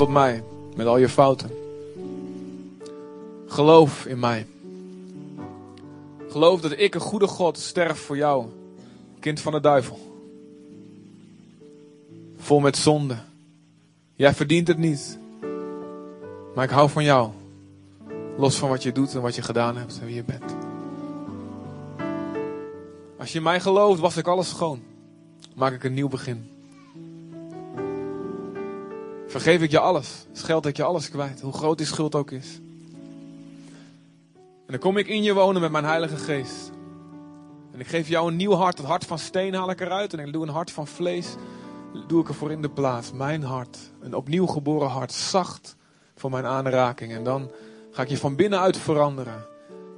tot mij met al je fouten. Geloof in mij. Geloof dat ik, een goede God, sterf voor jou, kind van de duivel. Vol met zonde. Jij verdient het niet. Maar ik hou van jou. Los van wat je doet en wat je gedaan hebt en wie je bent. Als je in mij gelooft, was ik alles schoon. Maak ik een nieuw begin. Vergeef ik je alles. Scheld ik je alles kwijt. Hoe groot die schuld ook is. En dan kom ik in je wonen met mijn Heilige Geest. En ik geef jou een nieuw hart. Het hart van steen haal ik eruit. En ik doe een hart van vlees. Doe ik ervoor in de plaats. Mijn hart. Een opnieuw geboren hart. Zacht voor mijn aanraking. En dan ga ik je van binnenuit veranderen.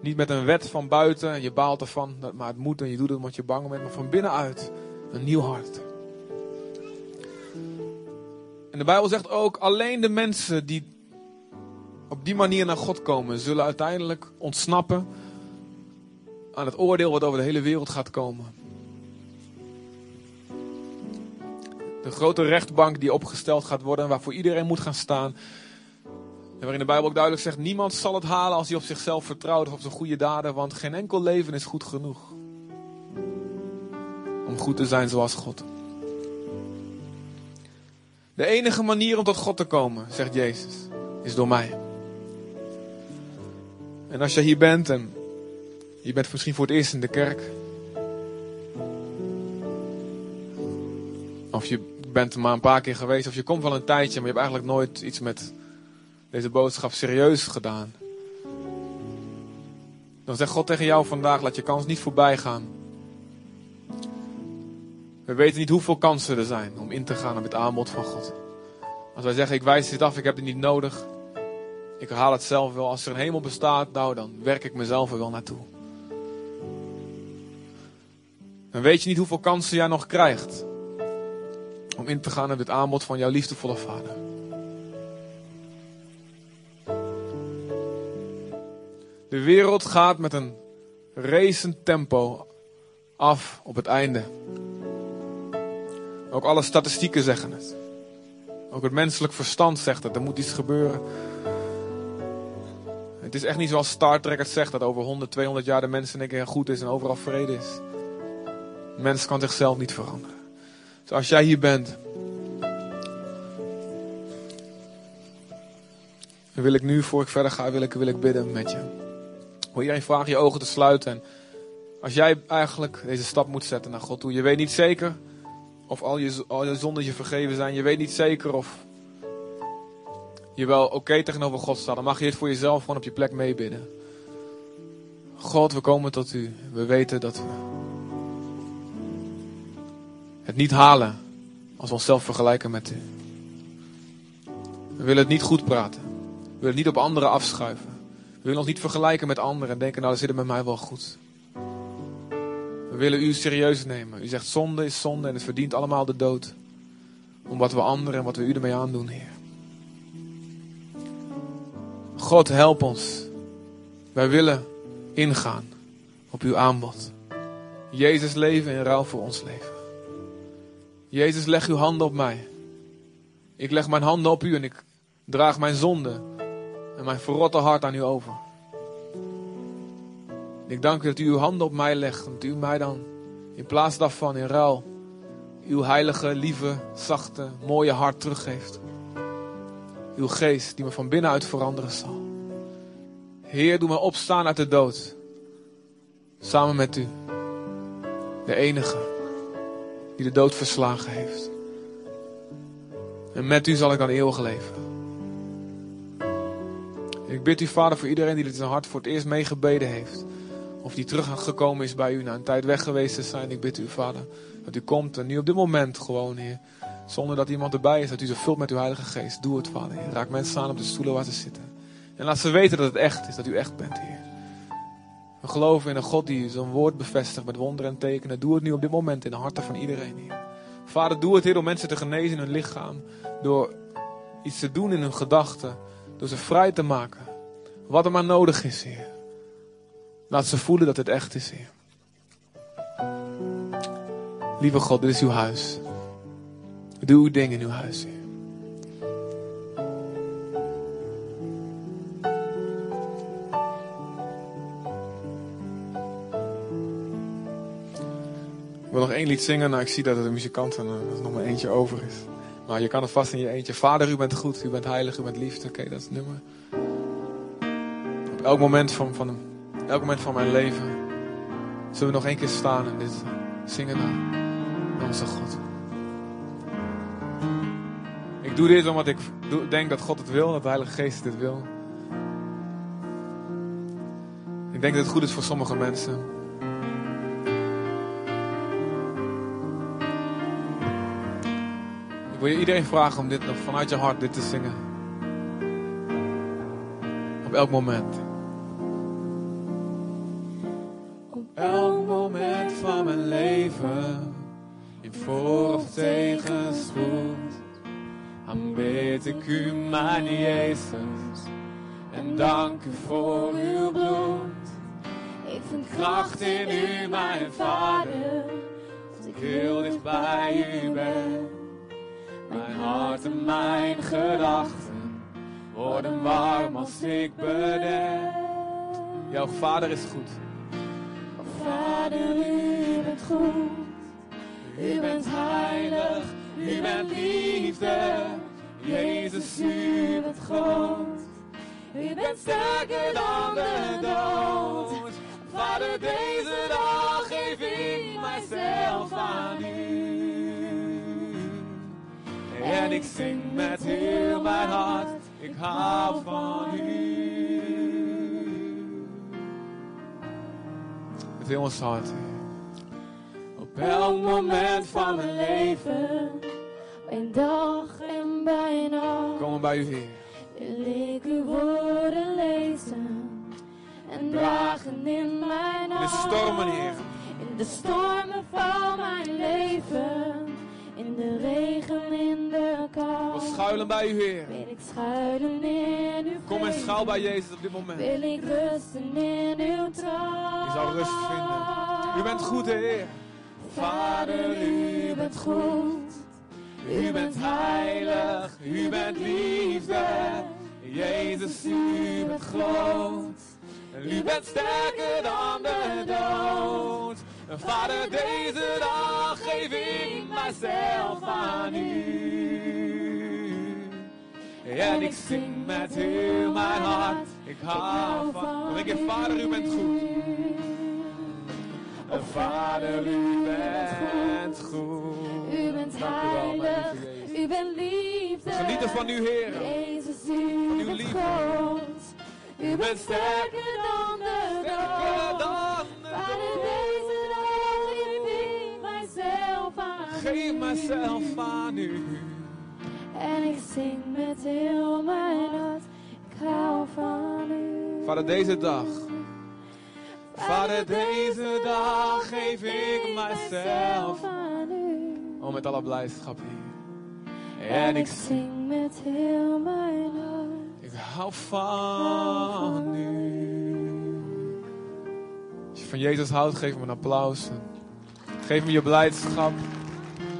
Niet met een wet van buiten. Je baalt ervan. Maar het moet en je doet het omdat je bang bent. Maar van binnenuit. Een nieuw hart. En de Bijbel zegt ook, alleen de mensen die op die manier naar God komen, zullen uiteindelijk ontsnappen aan het oordeel wat over de hele wereld gaat komen. De grote rechtbank die opgesteld gaat worden, waarvoor iedereen moet gaan staan. En waarin de Bijbel ook duidelijk zegt, niemand zal het halen als hij op zichzelf vertrouwt of op zijn goede daden, want geen enkel leven is goed genoeg. Om goed te zijn zoals God. De enige manier om tot God te komen, zegt Jezus, is door mij. En als je hier bent en je bent misschien voor het eerst in de kerk. Of je bent er maar een paar keer geweest, of je komt wel een tijdje, maar je hebt eigenlijk nooit iets met deze boodschap serieus gedaan. Dan zegt God tegen jou vandaag, laat je kans niet voorbij gaan. We weten niet hoeveel kansen er zijn om in te gaan op het aanbod van God. Als wij zeggen, ik wijs dit af, ik heb het niet nodig. Ik herhaal het zelf wel. Als er een hemel bestaat, nou dan werk ik mezelf er wel naartoe. Dan weet je niet hoeveel kansen jij nog krijgt. Om in te gaan op dit aanbod van jouw liefdevolle vader. De wereld gaat met een racend tempo af op het einde. Ook alle statistieken zeggen het. Ook het menselijk verstand zegt het. Er moet iets gebeuren. Het is echt niet zoals Star Trek het zegt. Dat over 100, 200 jaar de mensen een keer goed is en overal vrede is. De mens kan zichzelf niet veranderen. Dus als jij hier bent. Wil ik nu, voor ik verder ga, wil ik, wil ik bidden met je. Wil iedereen vragen je ogen te sluiten. En als jij eigenlijk deze stap moet zetten naar God toe. Je weet niet zeker of al je, al je zonden je vergeven zijn. Je weet niet zeker of je wel oké tegenover God staat. Dan mag je het voor jezelf gewoon op je plek meebidden. God, we komen tot u. We weten dat we het niet halen als we onszelf vergelijken met u. We willen het niet goed praten. We willen het niet op anderen afschuiven. We willen ons niet vergelijken met anderen en denken, nou, dat zit het met mij wel goed. We willen u serieus nemen. U zegt zonde is zonde en het verdient allemaal de dood. Om wat we anderen en wat we u ermee aandoen, Heer. God, help ons. Wij willen ingaan op uw aanbod. Jezus leven in ruil voor ons leven. Jezus, leg uw handen op mij. Ik leg mijn handen op u en ik draag mijn zonde en mijn verrotte hart aan u over. Ik dank u dat u uw handen op mij legt. Dat u mij dan in plaats daarvan in ruil uw heilige, lieve, zachte, mooie hart teruggeeft. Uw geest die me van binnenuit veranderen zal. Heer, doe me opstaan uit de dood. Samen met u. De enige die de dood verslagen heeft. En met u zal ik dan eeuwig leven. Ik bid u, Vader, voor iedereen die dit in zijn hart voor het eerst meegebeden heeft. Of die teruggekomen is bij u na een tijd weg geweest te zijn. Ik bid u, Vader, dat u komt en nu op dit moment gewoon, Heer. Zonder dat iemand erbij is, dat u ze vult met uw Heilige Geest. Doe het, Vader. Heer. Raak mensen aan op de stoelen waar ze zitten. En laat ze weten dat het echt is, dat u echt bent, Heer. We geloven in een God die zijn woord bevestigt met wonderen en tekenen. Doe het nu op dit moment in de harten van iedereen, Heer. Vader, doe het, Heer, om mensen te genezen in hun lichaam. Door iets te doen in hun gedachten. Door ze vrij te maken. Wat er maar nodig is, Heer. Laat ze voelen dat het echt is, Heer. Lieve God, dit is uw huis. Doe uw ding in uw huis, Heer. Ik wil nog één lied zingen, nou ik zie dat er de muzikanten eh, dat er nog maar eentje over is. Maar je kan het vast in je eentje. Vader, u bent goed, u bent heilig, u bent liefde. Oké, dat is het nummer. Op elk moment van, van, elk moment van mijn leven zullen we nog één keer staan en dit zingen naar onze God. Ik doe dit omdat ik denk dat God het wil, dat de Heilige Geest dit wil. Ik denk dat het goed is voor sommige mensen. Ik wil je iedereen vragen om dit nog vanuit je hart dit te zingen. Op elk moment. Jezus. En dank u voor uw bloed. Ik vind kracht in u, mijn Vader. Dat ik heel dicht bij u ben. Mijn hart en mijn gedachten worden warm als ik bedenk. Jouw Vader is goed. Vader, u bent goed. U bent heilig, u bent liefde. Groot. U bent sterker dan de dood. Vader, deze dag geef ik mijzelf aan u. En ik zing met heel mijn hart, ik hou van u. Met heel ons hart. Op elk moment van mijn leven, bij dag en bij nacht, Komen bij u Heer. Wil ik uw woorden lezen en dragen in mijn In de hart. stormen Heer. In de stormen van mijn leven, in de regen, in de kou. We schuilen bij u Heer. Wil ik schuilen in uw Kom en schuil bij Jezus op dit moment. Wil ik rusten in uw trouw. Je zal rust vinden. U bent goed Heer. Vader, u bent goed. U bent heilig, u bent liefde. Jezus, u bent groot. U bent sterker dan de dood. Vader, deze dag geef ik mijzelf aan u. En ik zing met heel mijn hart, ik hou van. Dan denk je, Vader, u bent goed. Vader, u bent goed. Heilig. U bent liefde. Genieten van u, Heer. Jezus, u uw liefde. groot. U bent sterker dan de dood. Vader, deze dag geef ik mijzelf aan Geef u. mijzelf aan u. En ik zing met heel mijn hart. Ik hou van u. Vader, deze dag. Vader, deze dag geef ik mijzelf. aan met alle blijdschap, Heer. En ik zing met heel mijn hart. Ik hou van u. Als je van Jezus houdt, geef hem een applaus. Geef me je blijdschap.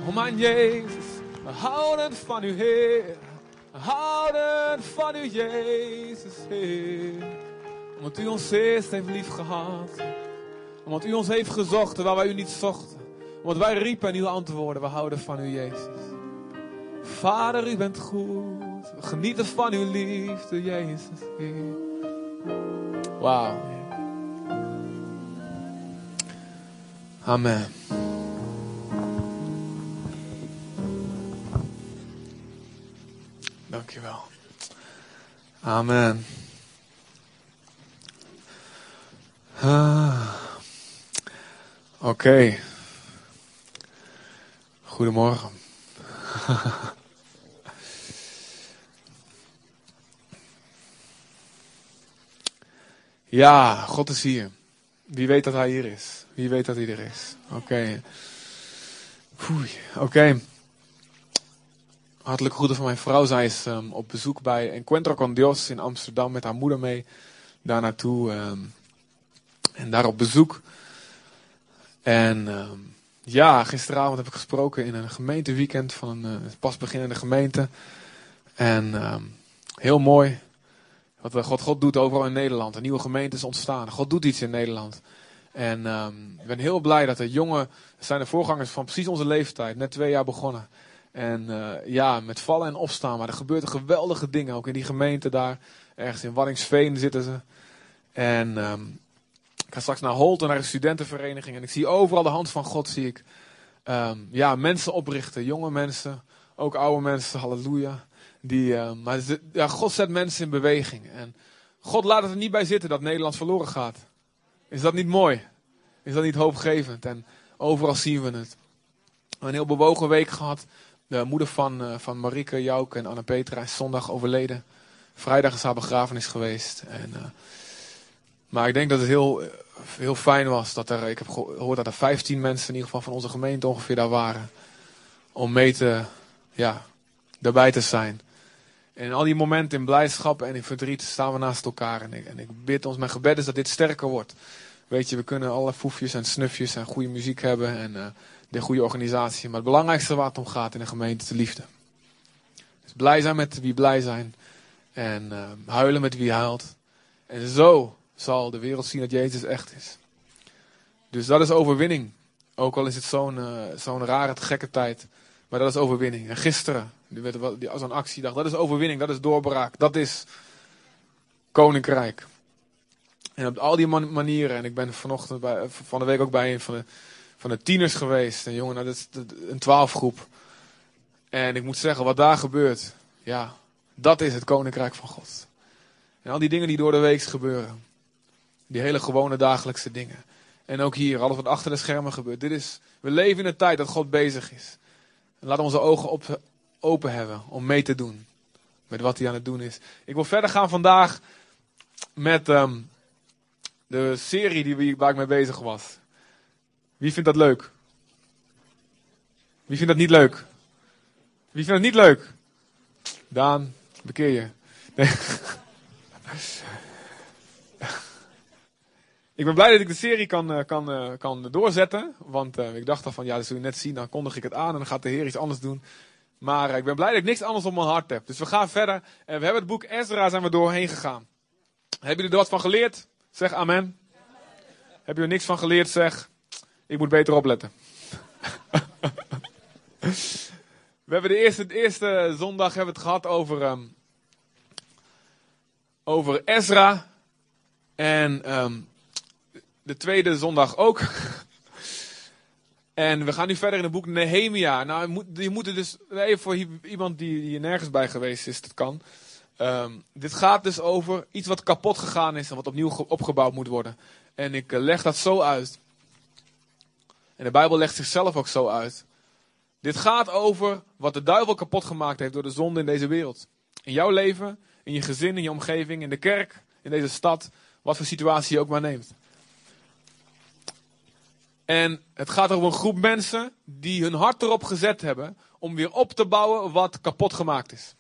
Oh mijn Jezus, we houden van u Heer. We houden van u Jezus Heer. Omdat u ons eerst heeft lief gehad. Omdat u ons heeft gezocht terwijl wij u niet zochten. Omdat wij riepen en u antwoordden, we houden van u Jezus. Vader, u bent goed. We genieten van uw liefde, Jezus. Wauw. Amen. Dankjewel. Amen. Ah. Oké. Goedemorgen. Ja, God is hier. Wie weet dat hij hier is? Wie weet dat hij er is? Oké. Oei, Oké. Hartelijk groeten van mijn vrouw. Zij is ehm, op bezoek bij Encuentro con Dios in Amsterdam met haar moeder mee. Daar naartoe. ehm, en daar op bezoek. En ehm, ja, gisteravond heb ik gesproken in een gemeenteweekend van een eh, pas beginnende gemeente. En ehm, heel mooi. Wat eh, God, God doet overal in Nederland. Een nieuwe gemeente is ontstaan. God doet iets in Nederland. En ehm, ik ben heel blij dat de jongen, zijn de voorgangers van precies onze leeftijd, net twee jaar begonnen. En eh, ja, met vallen en opstaan, maar er gebeuren geweldige dingen, ook in die gemeente daar. Ergens in Waddingsveen zitten ze. En ehm, ik ga straks naar Holt en naar een studentenvereniging. En ik zie overal de hand van God, zie ik. ehm, ja, mensen oprichten, jonge mensen, ook oude mensen, halleluja. Die, ehm, maar ja, God zet mensen in beweging. En God laat het er niet bij zitten dat Nederland verloren gaat. Is dat niet mooi? Is dat niet hoopgevend? En overal zien we het. Een heel bewogen week gehad. De moeder van, eh, van Marike, Jouke en Anna Petra is zondag overleden. Vrijdag is haar begrafenis geweest. En, eh, maar ik denk dat het heel, heel fijn was. Dat er, ik heb gehoord dat er 15 mensen in ieder geval van onze gemeente ongeveer daar waren. Om mee te, ja, daarbij te zijn. En in al die momenten in blijdschap en in verdriet staan we naast elkaar. En ik, en ik bid ons, mijn gebed is dat dit sterker wordt. Weet je, we kunnen alle foefjes en snufjes en goede muziek hebben en eh, de goede organisatie. Maar het belangrijkste waar het om gaat in een gemeente is de liefde. Dus blij zijn met wie blij zijn. En eh, huilen met wie huilt. En zo zal de wereld zien dat Jezus echt is. Dus dat is overwinning. Ook al is het zo'n eh, zo'n rare, gekke tijd. Maar dat is overwinning. En gisteren, een actiedag, dat is overwinning, dat is doorbraak, dat is koninkrijk. En op al die man- manieren, en ik ben vanochtend bij, van de week ook bij een van de, van de tieners geweest. Een jongen, nou, dat is een twaalfgroep. En ik moet zeggen, wat daar gebeurt, ja, dat is het koninkrijk van God. En al die dingen die door de week gebeuren. Die hele gewone dagelijkse dingen. En ook hier, alles wat achter de schermen gebeurt. Dit is, we leven in een tijd dat God bezig is. Laat onze ogen op, open hebben om mee te doen met wat hij aan het doen is. Ik wil verder gaan vandaag met ehm, de serie die waar ik mee bezig was. Wie vindt dat leuk? Wie vindt dat niet leuk? Wie vindt het niet leuk? Daan, bekeer je. Nee. Ik ben blij dat ik de serie kan, eh, kan, eh, kan doorzetten. Want eh, ik dacht al van, ja, dat zul je net zien. Dan kondig ik het aan en dan gaat de Heer iets anders doen. Maar ik ben blij dat ik niks anders op mijn hart heb. Dus we gaan verder. En we hebben het boek Ezra zijn we doorheen gegaan. Hebben jullie er wat van geleerd? Zeg amen. Heb je er niks van geleerd? Zeg, ik moet beter opletten. we hebben de eerste, de eerste zondag hebben we het gehad over, ehm, over Ezra. En ehm, de tweede zondag ook. En we gaan nu verder in het boek Nehemia. Nou, je moet, er dus, even voor iemand die hier nergens bij geweest is, dat kan. Ehm, dit gaat dus over iets wat kapot gegaan is en wat opnieuw ge- opgebouwd moet worden. En ik eh, leg dat zo uit. En de Bijbel legt zichzelf ook zo uit. Dit gaat over wat de duivel kapot gemaakt heeft door de zonde in deze wereld. In jouw leven, in je gezin, in je omgeving, in de kerk, in deze stad, wat voor situatie je ook maar neemt. En het gaat over een groep mensen die hun hart erop gezet hebben om weer op te bouwen wat kapot gemaakt is.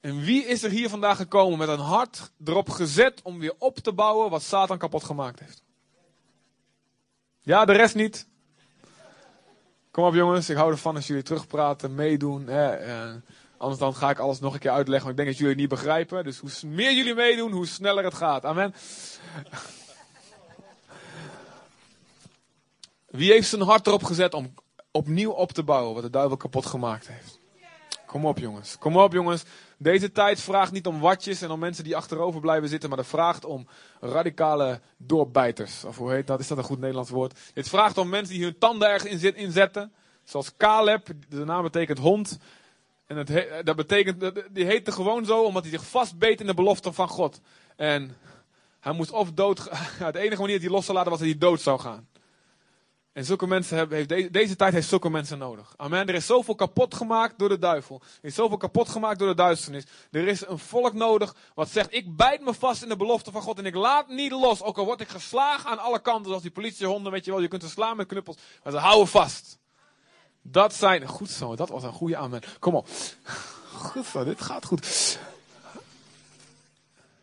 En wie is er hier vandaag gekomen met een hart erop gezet om weer op te bouwen wat Satan kapot gemaakt heeft? Ja, de rest niet. Kom op jongens, ik hou ervan als jullie terugpraten, meedoen. Anders dan ga ik alles nog een keer uitleggen, want ik denk dat jullie het niet begrijpen. Dus hoe meer jullie meedoen, hoe sneller het gaat. Amen. Wie heeft zijn hart erop gezet om opnieuw op te bouwen wat de duivel kapot gemaakt heeft? Kom op jongens, kom op jongens. Deze tijd vraagt niet om watjes en om mensen die achterover blijven zitten, maar het vraagt om radicale doorbijters. Of hoe heet dat? Is dat een goed Nederlands woord? Het vraagt om mensen die hun tanden ergens in inzetten. Zoals Caleb, de naam betekent hond. En het he- dat betekent, die heette gewoon zo omdat hij zich vastbeet in de belofte van God. En hij moest of dood, het enige manier dat hij los zou laten was dat hij dood zou gaan. En zulke mensen hebben, heeft deze, deze tijd heeft zulke mensen nodig. Amen. Er is zoveel kapot gemaakt door de duivel. Er is zoveel kapot gemaakt door de duisternis. Er is een volk nodig wat zegt: Ik bijt me vast in de belofte van God en ik laat niet los. Ook al word ik geslagen aan alle kanten, zoals die politiehonden, weet je wel. Je kunt ze slaan met knuppels, maar ze houden vast. Dat zijn. Goed zo, dat was een goede amen. Kom op. Goed zo, dit gaat goed.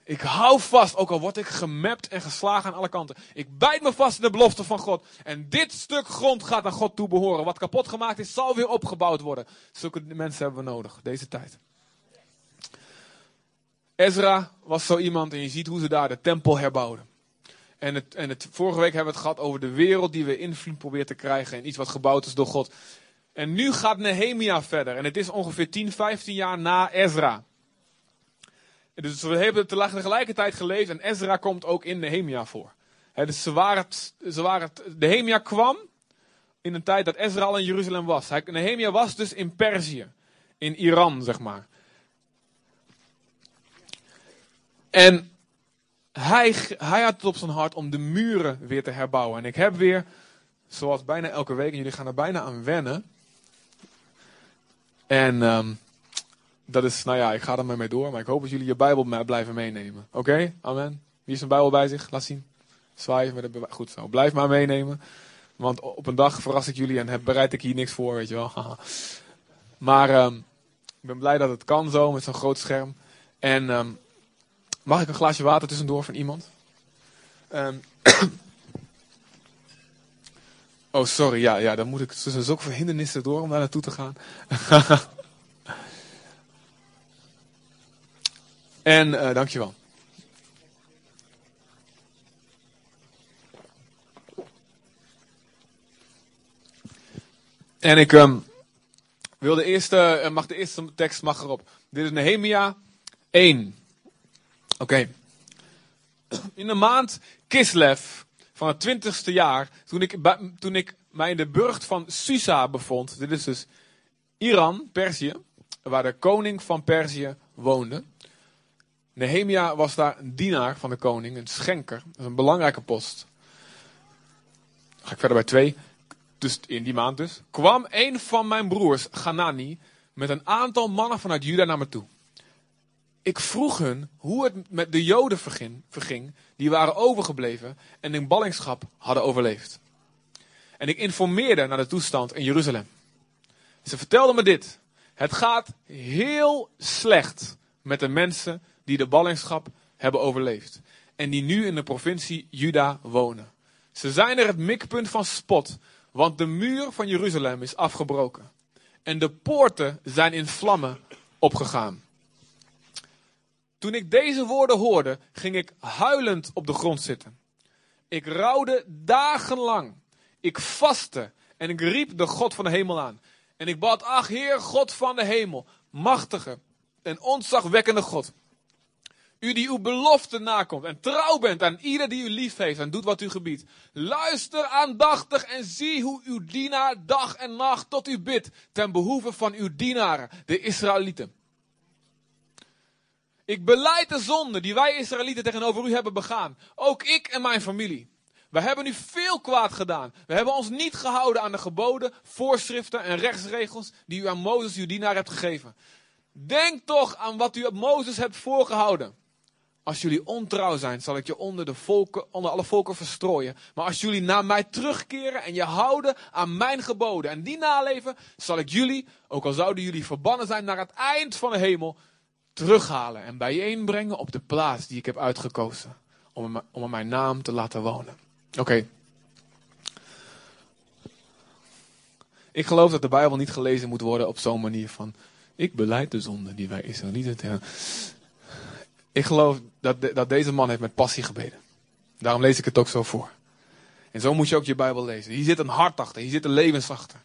Ik hou vast, ook al word ik gemapt en geslagen aan alle kanten. Ik bijt me vast in de belofte van God. En dit stuk grond gaat aan God toe behoren. Wat kapot gemaakt is, zal weer opgebouwd worden. Zulke mensen hebben we nodig, deze tijd. Ezra was zo iemand en je ziet hoe ze daar de tempel herbouwden. En, het, en het, vorige week hebben we het gehad over de wereld die we invloed proberen te krijgen. En iets wat gebouwd is door God. En nu gaat Nehemia verder. En het is ongeveer 10, 15 jaar na Ezra. Dus we hebben tegelijkertijd geleefd. En Ezra komt ook in Nehemia voor. dus ze waren, ze waren, Nehemia kwam in een tijd dat Ezra al in Jeruzalem was. Nehemia was dus in Perzië. In Iran, zeg maar. En hij, hij had het op zijn hart om de muren weer te herbouwen. En ik heb weer, zoals bijna elke week, en jullie gaan er bijna aan wennen. En um, dat is, nou ja, ik ga er maar mee door. Maar ik hoop dat jullie je Bijbel blijven meenemen. Oké? Amen. Wie heeft zijn Bijbel bij zich? Laat zien. Zwaaien met de Goed zo. Blijf maar meenemen. Want op een dag verras ik jullie en heb, bereid ik hier niks voor, weet je wel. maar um, ik ben blij dat het kan zo met zo'n groot scherm. En um, Mag ik een glaasje water tussendoor van iemand? Um, oh, sorry. Ja, ja, dan moet ik tussen zulke hindernissen door om daar naartoe te gaan. en uh, dankjewel. En ik um, wil de eerste, uh, mag de eerste tekst mag erop. Dit is Nehemia 1. Oké. In de maand Kislev van het twintigste jaar, toen ik, toen ik mij in de burcht van Susa bevond, dit is dus Iran, Perzië, waar de koning van Perzië woonde. Nehemia was daar een dienaar van de koning, een schenker. Dat is een belangrijke post. Dan ga ik verder bij twee. Dus in die maand dus. Kwam een van mijn broers, Ganani, met een aantal mannen vanuit Juda naar me toe ik vroeg hun hoe het met de Joden verging, die waren overgebleven en in ballingschap hadden overleefd. En ik informeerde naar de toestand in Jeruzalem. Ze vertelden me dit. Het gaat heel slecht met de mensen die de ballingschap hebben overleefd. En die nu in de provincie Juda wonen. Ze zijn er het mikpunt van spot, want de muur van Jeruzalem is afgebroken. En de poorten zijn in vlammen opgegaan. Toen ik deze woorden hoorde, ging ik huilend op de grond zitten. Ik rouwde dagenlang. Ik vastte en ik riep de God van de hemel aan. En ik bad, ach Heer, God van de hemel, machtige en ontzagwekkende God. U die uw belofte nakomt en trouw bent aan ieder die u lief heeft en doet wat u gebiedt. Luister aandachtig en zie hoe uw dienaar dag en nacht tot u bidt ten behoeve van uw dienaren, de Israëlieten. Ik beleid de zonde die wij Israëlieten tegenover u hebben begaan. Ook ik en mijn familie. We hebben u veel kwaad gedaan. We hebben ons niet gehouden aan de geboden, voorschriften en rechtsregels die u aan Mozes, uw dienaar, hebt gegeven. Denk toch aan wat u op Mozes hebt voorgehouden. Als jullie ontrouw zijn, zal ik je onder, de volken, onder alle volken verstrooien. Maar als jullie naar mij terugkeren en je houden aan mijn geboden en die naleven, zal ik jullie, ook al zouden jullie verbannen zijn naar het eind van de hemel, terughalen en bijeenbrengen op de plaats die ik heb uitgekozen. Om, om mijn naam te laten wonen. Oké. Ik geloof dat de Bijbel niet gelezen moet worden op zo'n manier van. Ik beleid de zonde die wij Israëlieten hebben. Ik geloof dat, dat deze man heeft met passie gebeden. Daarom lees ik het ook zo voor. En zo moet je ook je Bijbel lezen. Hier zit een hart achter, hier zit een levens achter.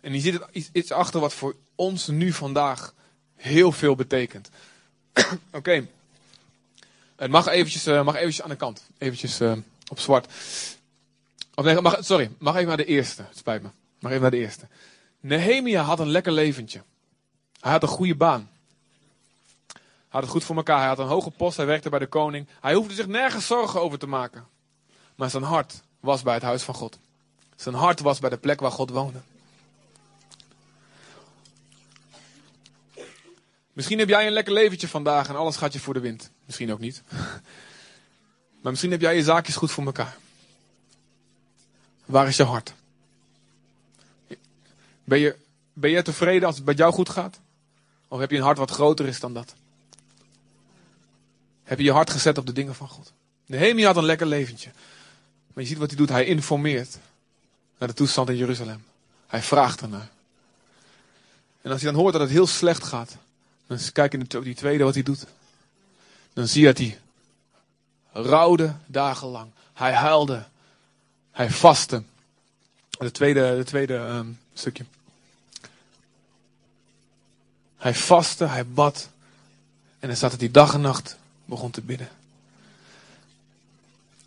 En hier zit iets achter wat voor ons nu vandaag heel veel betekent. Oké. Het mag eventjes, uh, mag eventjes aan de kant. Eventjes uh, op zwart. Of nee, mag, sorry. Mag even naar de eerste. Het spijt me. Mag even naar de eerste. Nehemia had een lekker leventje. Hij had een goede baan. Had het goed voor elkaar. Hij had een hoge post. Hij werkte bij de koning. Hij hoefde zich nergens zorgen over te maken. Maar zijn hart was bij het huis van God. Zijn hart was bij de plek waar God woonde. Misschien heb jij een lekker leventje vandaag en alles gaat je voor de wind. Misschien ook niet. Maar misschien heb jij je zaakjes goed voor elkaar. Waar is je hart? Ben je, ben je tevreden als het bij jou goed gaat? Of heb je een hart wat groter is dan dat? Heb je je hart gezet op de dingen van God? Nehemia had een lekker leventje. Maar je ziet wat hij doet. Hij informeert naar de toestand in Jeruzalem. Hij vraagt ernaar. En als hij dan hoort dat het heel slecht gaat, dan kijk je op die tweede wat hij doet. Dan zie je dat hij rouwde dagenlang. Hij huilde. Hij vastte. De tweede, de tweede ehm, stukje. Hij vastte, hij bad. En hij staat dat hij dag en nacht begon te bidden.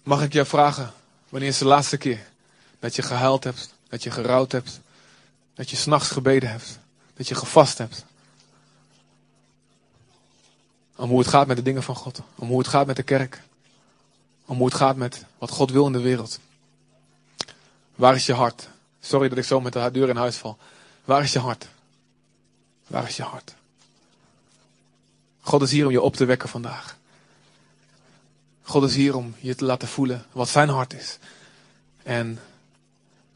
Mag ik jou vragen, wanneer is de laatste keer dat je gehuild hebt, dat je gerouwd hebt, dat je s'nachts gebeden hebt, dat je gevast hebt? Om hoe het gaat met de dingen van God, om hoe het gaat met de kerk, om hoe het gaat met wat God wil in de wereld. Waar is je hart? Sorry dat ik zo met de deur in huis val. Waar is je hart? Waar is je hart? God is hier om je op te wekken vandaag. God is hier om je te laten voelen wat zijn hart is. En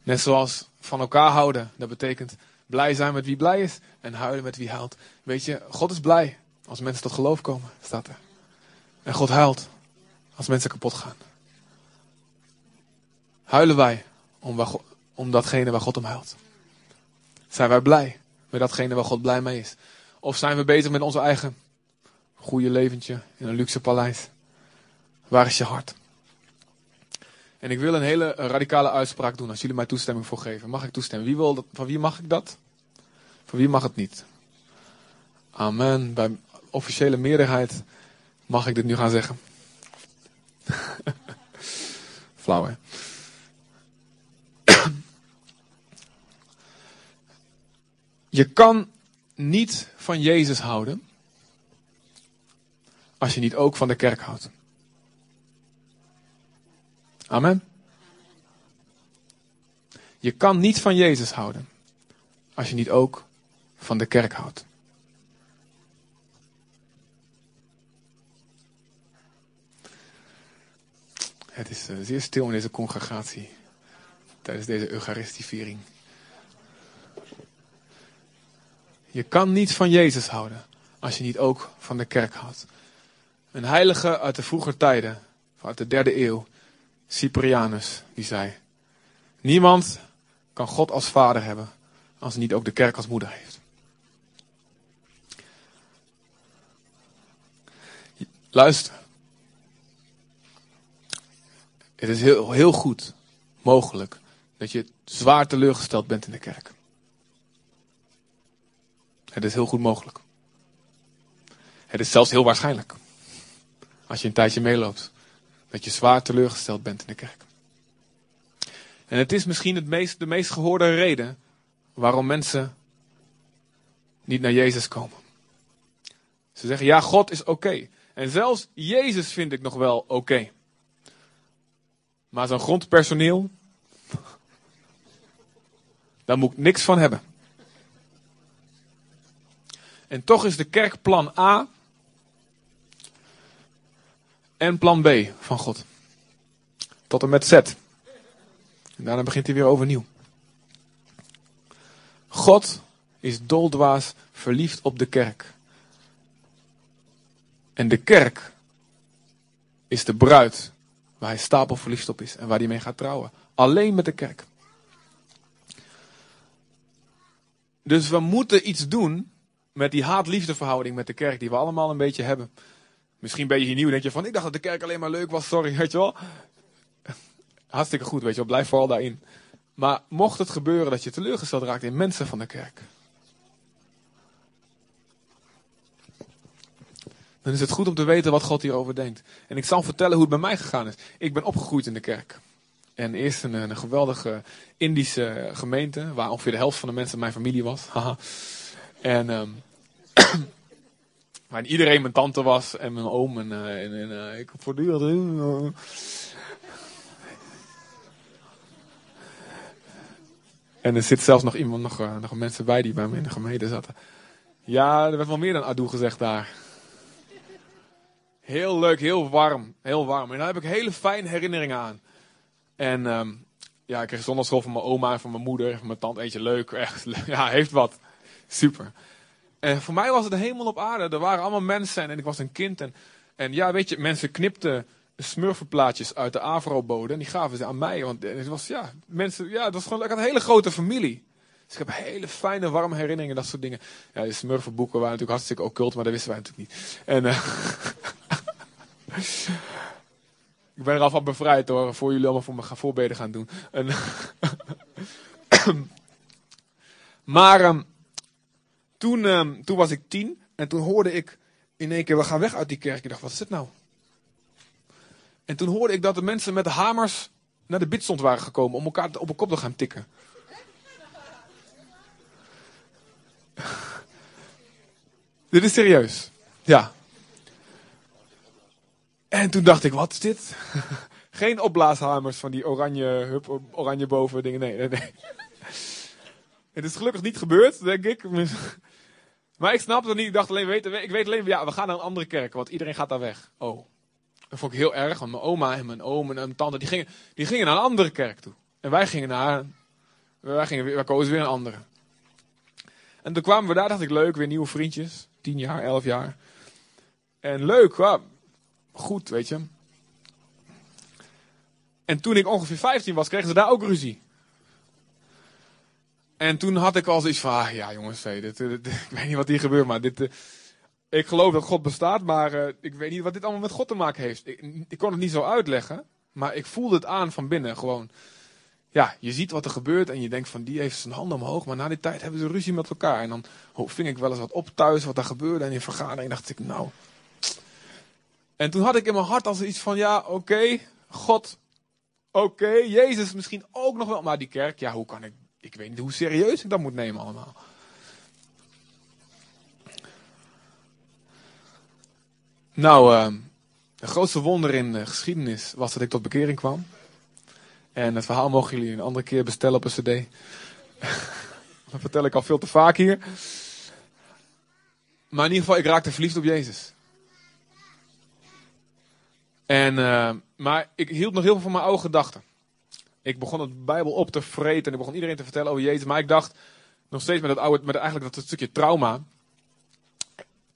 net zoals van elkaar houden, dat betekent blij zijn met wie blij is en huilen met wie huilt. Weet je, God is blij als mensen tot geloof komen, staat er. En God huilt als mensen kapot gaan. Huilen wij om, om datgene waar God om huilt? Zijn wij blij met datgene waar God blij mee is? Of zijn we bezig met onze eigen goede leventje in een luxe paleis? Waar is je hart? En ik wil een hele radicale uitspraak doen als jullie mij toestemming voor geven. Mag ik toestemmen? Wie wil dat? Van wie mag ik dat? Van wie mag het niet? Amen. Bij officiële meerderheid mag ik dit nu gaan zeggen. Flauw hè? Je kan niet van Jezus houden als je niet ook van de kerk houdt. Amen. Je kan niet van Jezus houden als je niet ook van de kerk houdt. Het is uh, zeer stil in deze congregatie tijdens deze Eucharistieviering. Je kan niet van Jezus houden als je niet ook van de kerk houdt. Een heilige uit de vroege tijden, uit de derde eeuw, Cyprianus, die zei: Niemand kan God als vader hebben als hij niet ook de kerk als moeder heeft. Luister. Het is heel, heel goed mogelijk dat je zwaar teleurgesteld bent in de kerk. Het is heel goed mogelijk. Het is zelfs heel waarschijnlijk. Als je een tijdje meeloopt. Dat je zwaar teleurgesteld bent in de kerk. En het is misschien het meest, de meest gehoorde reden waarom mensen niet naar Jezus komen. Ze zeggen, ja, God is oké. En zelfs Jezus vind ik nog wel oké. Maar zo'n grondpersoneel, daar moet ik niks van hebben. En toch is de kerk plan A en plan B van God. Tot en met Z. En daarna begint hij weer overnieuw. God is doldwaas verliefd op de kerk. En de kerk is de bruid waar hij stapel verliefd op is en waar hij mee gaat trouwen. Alleen met de kerk. Dus we moeten iets doen met die haat-liefde verhouding met de kerk die we allemaal een beetje hebben. Misschien ben je hier nieuw en denk je van, ik dacht dat de kerk alleen maar leuk was, sorry, weet je wel. Hartstikke goed, weet je wel, blijf vooral daarin. Maar mocht het gebeuren dat je teleurgesteld raakt in mensen van de kerk. Dan is het goed om te weten wat God hierover denkt. En ik zal vertellen hoe het bij mij gegaan is. Ik ben opgegroeid in de kerk. En eerst een, een geweldige Indische gemeente, waar ongeveer de helft van de mensen mijn familie was. En um, Waarin iedereen mijn tante was en mijn oom. En, uh, en, uh, ik voortdurend. Uh, en er zit zelfs nog iemand, nog, nog mensen bij die bij me in de gemeente zaten. Ja, er werd wel meer dan Adoe gezegd daar. Heel leuk, heel warm. Heel warm. En daar heb ik hele fijne herinneringen aan. En um, ja, ik kreeg zondagschool van mijn oma en van mijn moeder. Van mijn tante eentje leuk. Echt, ja, heeft wat. Super. En voor mij was het de hemel op aarde. Er waren allemaal mensen en ik was een kind. En, en ja, weet je, mensen knipten smurfenplaatjes uit de Avro-bode. En die gaven ze aan mij. Want het was, ja, mensen, ja, dat was gewoon, ik had een hele grote familie. Dus ik heb hele fijne, warme herinneringen, dat soort dingen. Ja, die smurfenboeken waren natuurlijk hartstikke occult, maar dat wisten wij natuurlijk niet. En, uh, Ik ben er al van bevrijd hoor, voor jullie allemaal voor gaan voorbeden gaan doen. En maar ehm, toen, ehm, toen was ik tien en toen hoorde ik in één keer, we gaan weg uit die kerk. Ik dacht, wat is dit nou? En toen hoorde ik dat de mensen met hamers naar de bidstond waren gekomen om elkaar op een kop te gaan tikken. dit is serieus. Ja. En toen dacht ik, wat is dit? Geen opblaashamers van die oranje, hup, oranje boven dingen. Nee, nee, nee. Het is gelukkig niet gebeurd, denk ik. Maar ik snapte het niet. Ik dacht alleen, weet, ik weet alleen, ja, we gaan naar een andere kerk, want iedereen gaat daar weg. Oh. Dat vond ik heel erg, want mijn oma en mijn oom en mijn tante, die gingen, die gingen naar een andere kerk toe. En wij gingen naar, wij, gingen, wij kozen weer een andere. En toen kwamen we daar, dacht ik, leuk, weer nieuwe vriendjes. Tien jaar, elf jaar. En leuk, ja, goed, weet je. En toen ik ongeveer 15 was, kregen ze daar ook ruzie. En toen had ik al zoiets van, ah, ja jongens, dit, dit, ik weet niet wat hier gebeurt, maar dit, uh, ik geloof dat God bestaat, maar uh, ik weet niet wat dit allemaal met God te maken heeft. Ik, kon het niet zo uitleggen, maar ik voelde het aan van binnen gewoon. Ja, je ziet wat er gebeurt en je denkt van, die heeft zijn handen omhoog, maar na die tijd hebben ze ruzie met elkaar. En dan ving ik wel eens wat op thuis, wat er gebeurde en in vergadering dacht ik, nou... En toen had ik in mijn hart als iets van, ja, oké, God, oké, Jezus misschien ook nog wel, maar die kerk, ja, hoe kan ik ik weet niet hoe serieus ik dat moet nemen allemaal. Nou, uh, het grootste wonder in de geschiedenis was dat ik tot bekering kwam. En het verhaal mogen jullie een andere keer bestellen op een cd. dat vertel ik al veel te vaak hier. Maar in ieder geval, ik raakte verliefd op Jezus. En, uh, maar ik hield nog heel veel van mijn oude gedachten. Ik begon het Bijbel op te vreten en ik begon iedereen te vertellen over Jezus. Maar ik dacht nog steeds met, het oude, met eigenlijk dat stukje trauma.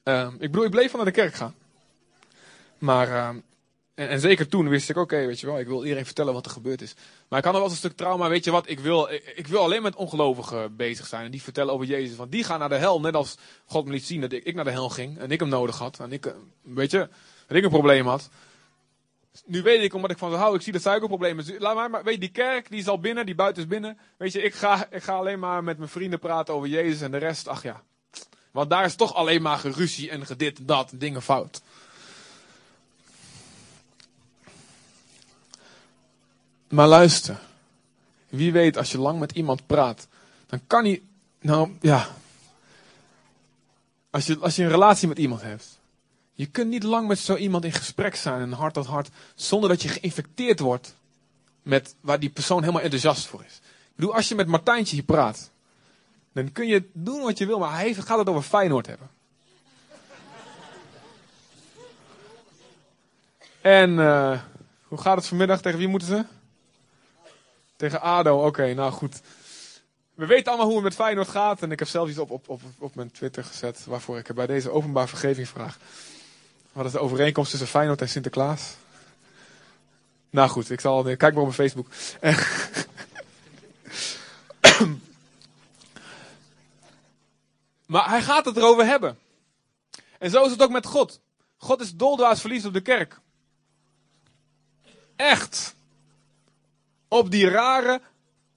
Uh, ik bedoel, ik bleef van naar de kerk gaan. Maar, uh, en, zeker toen wist ik, oké, weet je wel, ik wil iedereen vertellen wat er gebeurd is. Maar ik had nog wel eens een stuk trauma, weet je wat, ik wil, ik, wil alleen met ongelovigen bezig zijn. En die vertellen over Jezus. Want die gaan naar de hel, net als God me liet zien dat ik, naar de hel ging. En ik hem nodig had. En ik, weet je, dat ik een probleem had. Nu weet ik, omdat ik van ze hou, ik zie dat suikerproblemen. Laat maar, maar weet je, die kerk, die is al binnen, die buiten is binnen. Weet je, ik ga, ik ga alleen maar met mijn vrienden praten over Jezus en de rest, ach ja. Want daar is toch alleen maar geruzie en gedit en dat, dingen fout. Maar luister. Wie weet, als je lang met iemand praat, dan kan hij, nou ja. Als je, als je een relatie met iemand hebt, je kunt niet lang met zo iemand in gesprek zijn, en hart tot hart, zonder dat je geïnfecteerd wordt met waar die persoon helemaal enthousiast voor is. Ik bedoel, als je met Martijntje hier praat, dan kun je doen wat je wil, maar hij gaat het over Feyenoord hebben. En uh, hoe gaat het vanmiddag? Tegen wie moeten ze? Tegen ADO, oké, nou goed. We weten allemaal hoe het met Feyenoord gaat. En ik heb zelf iets op, op, op, op mijn Twitter gezet waarvoor ik bij deze openbaar vergeving vraag. Wat is de overeenkomst tussen Feyenoord en Sinterklaas? Nou goed, ik zal, kijk maar op mijn Facebook. maar hij gaat het erover hebben. En zo is het ook met God. God is doldwaas verliefd op de kerk. Echt. Op die rare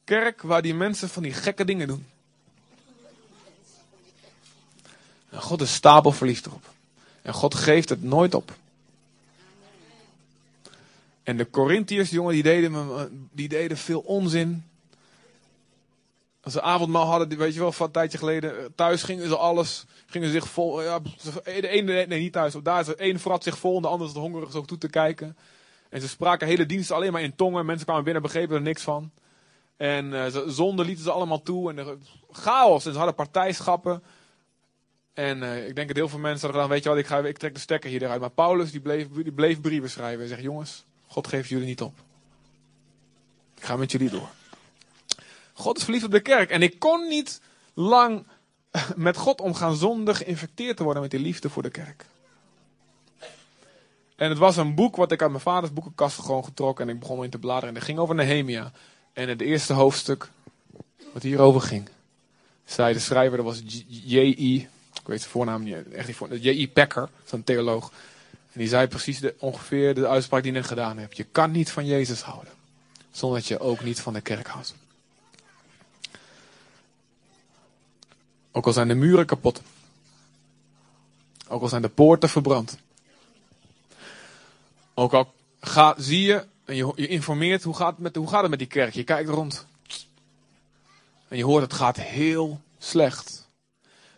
kerk waar die mensen van die gekke dingen doen. En God is stapel verliefd erop. En God geeft het nooit op. En de Corinthiërs, jongen, die deden, die deden veel onzin. Als ze avondmaal hadden, weet je wel, van een tijdje geleden, thuis gingen ze alles, gingen ze zich vol, ja, de ene, nee, niet thuis, daar is één vrat zich vol en de andere is hongerig zo toe te kijken. En ze spraken hele diensten alleen maar in tongen, mensen kwamen binnen, begrepen er niks van. En uh, zonde lieten ze allemaal toe en er, chaos, en ze hadden partijschappen. En uh, ik denk dat heel veel mensen hadden gedaan, weet je wat, ik, ga, ik trek de stekker hier eruit. Maar Paulus die bleef, die bleef brieven schrijven en zegt, jongens, God geeft jullie niet op. Ik ga met jullie door. God is verliefd op de kerk. En ik kon niet lang met God omgaan zonder geïnfecteerd te worden met die liefde voor de kerk. En het was een boek wat ik uit mijn vaders boekenkast gewoon getrokken en ik begon in te bladeren. En het ging over Nehemia. En het eerste hoofdstuk, wat hierover ging, zei de schrijver, dat was J.I. Ik weet zijn voornaam niet echt niet voor. J.I. Packer, zo'n theoloog. En die zei precies de, ongeveer de uitspraak die je net gedaan hebt. Je kan niet van Jezus houden. Zonder dat je ook niet van de kerk houdt. Ook al zijn de muren kapot. Ook al zijn de poorten verbrand. Ook al ga, zie je en je, je informeert hoe gaat, het met, hoe gaat het met die kerk. Je kijkt rond. En je hoort het gaat heel slecht.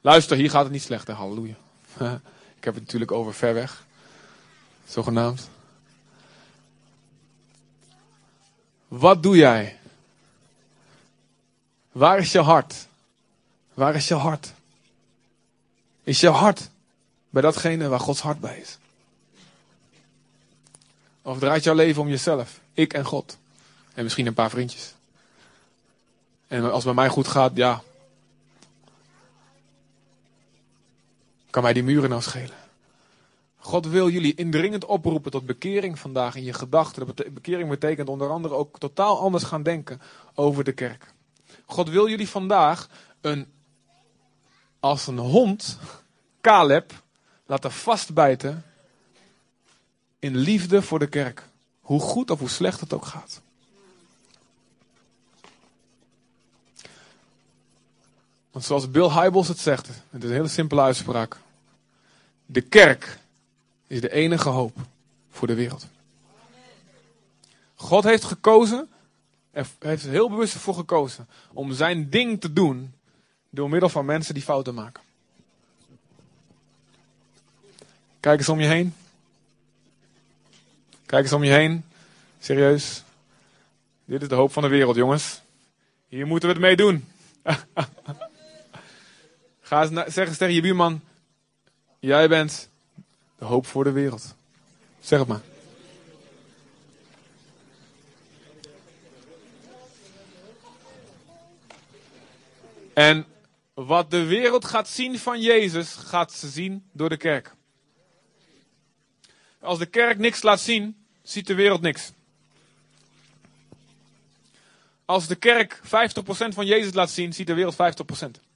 Luister, hier gaat het niet slecht, halleluja. Ik heb het natuurlijk over ver weg. Zogenaamd. Wat doe jij? Waar is je hart? Waar is je hart? Is je hart bij datgene waar Gods hart bij is? Of draait jouw leven om jezelf, ik en God? En misschien een paar vriendjes. En als het bij mij goed gaat, ja. Kan mij die muren nou schelen? God wil jullie indringend oproepen tot bekering vandaag in je gedachten. Bekering betekent onder andere ook totaal anders gaan denken over de kerk. God wil jullie vandaag een, als een hond, Caleb, laten vastbijten in liefde voor de kerk. Hoe goed of hoe slecht het ook gaat. Want zoals Bill Hybels het zegt, het is een hele simpele uitspraak. De kerk is de enige hoop voor de wereld. God heeft gekozen, heeft er heel bewust voor gekozen, om zijn ding te doen door middel van mensen die fouten maken. Kijk eens om je heen. Kijk eens om je heen. Serieus. Dit is de hoop van de wereld, jongens. Hier moeten we het mee doen. Ga eens zeg eens tegen je buurman. Jij bent de hoop voor de wereld. Zeg het maar. En wat de wereld gaat zien van Jezus, gaat ze zien door de kerk. Als de kerk niks laat zien, ziet de wereld niks. Als de kerk 50% van Jezus laat zien, ziet de wereld 50%.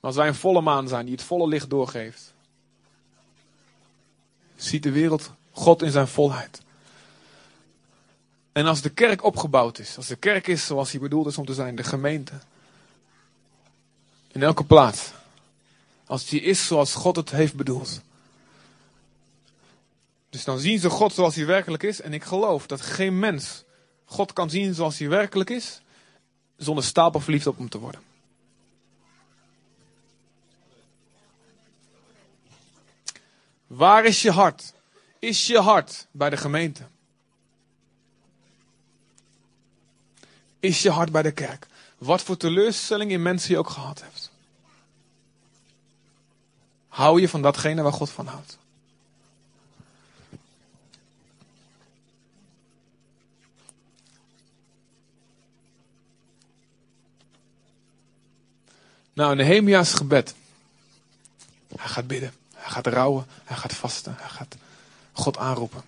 Als wij een volle maan zijn die het volle licht doorgeeft, ziet de wereld God in zijn volheid. En als de kerk opgebouwd is, als de kerk is zoals hij bedoeld is om te zijn, de gemeente, in elke plaats, als die is zoals God het heeft bedoeld, dus dan zien ze God zoals hij werkelijk is. En ik geloof dat geen mens God kan zien zoals hij werkelijk is, zonder stapel verliefd op hem te worden. Waar is je hart? Is je hart bij de gemeente? Is je hart bij de kerk? Wat voor teleurstelling in mensen je ook gehad hebt. Hou je van datgene waar God van houdt. Nou, Nehemia's gebed. Hij gaat bidden. Hij gaat rouwen. Hij gaat vasten. Hij gaat God aanroepen.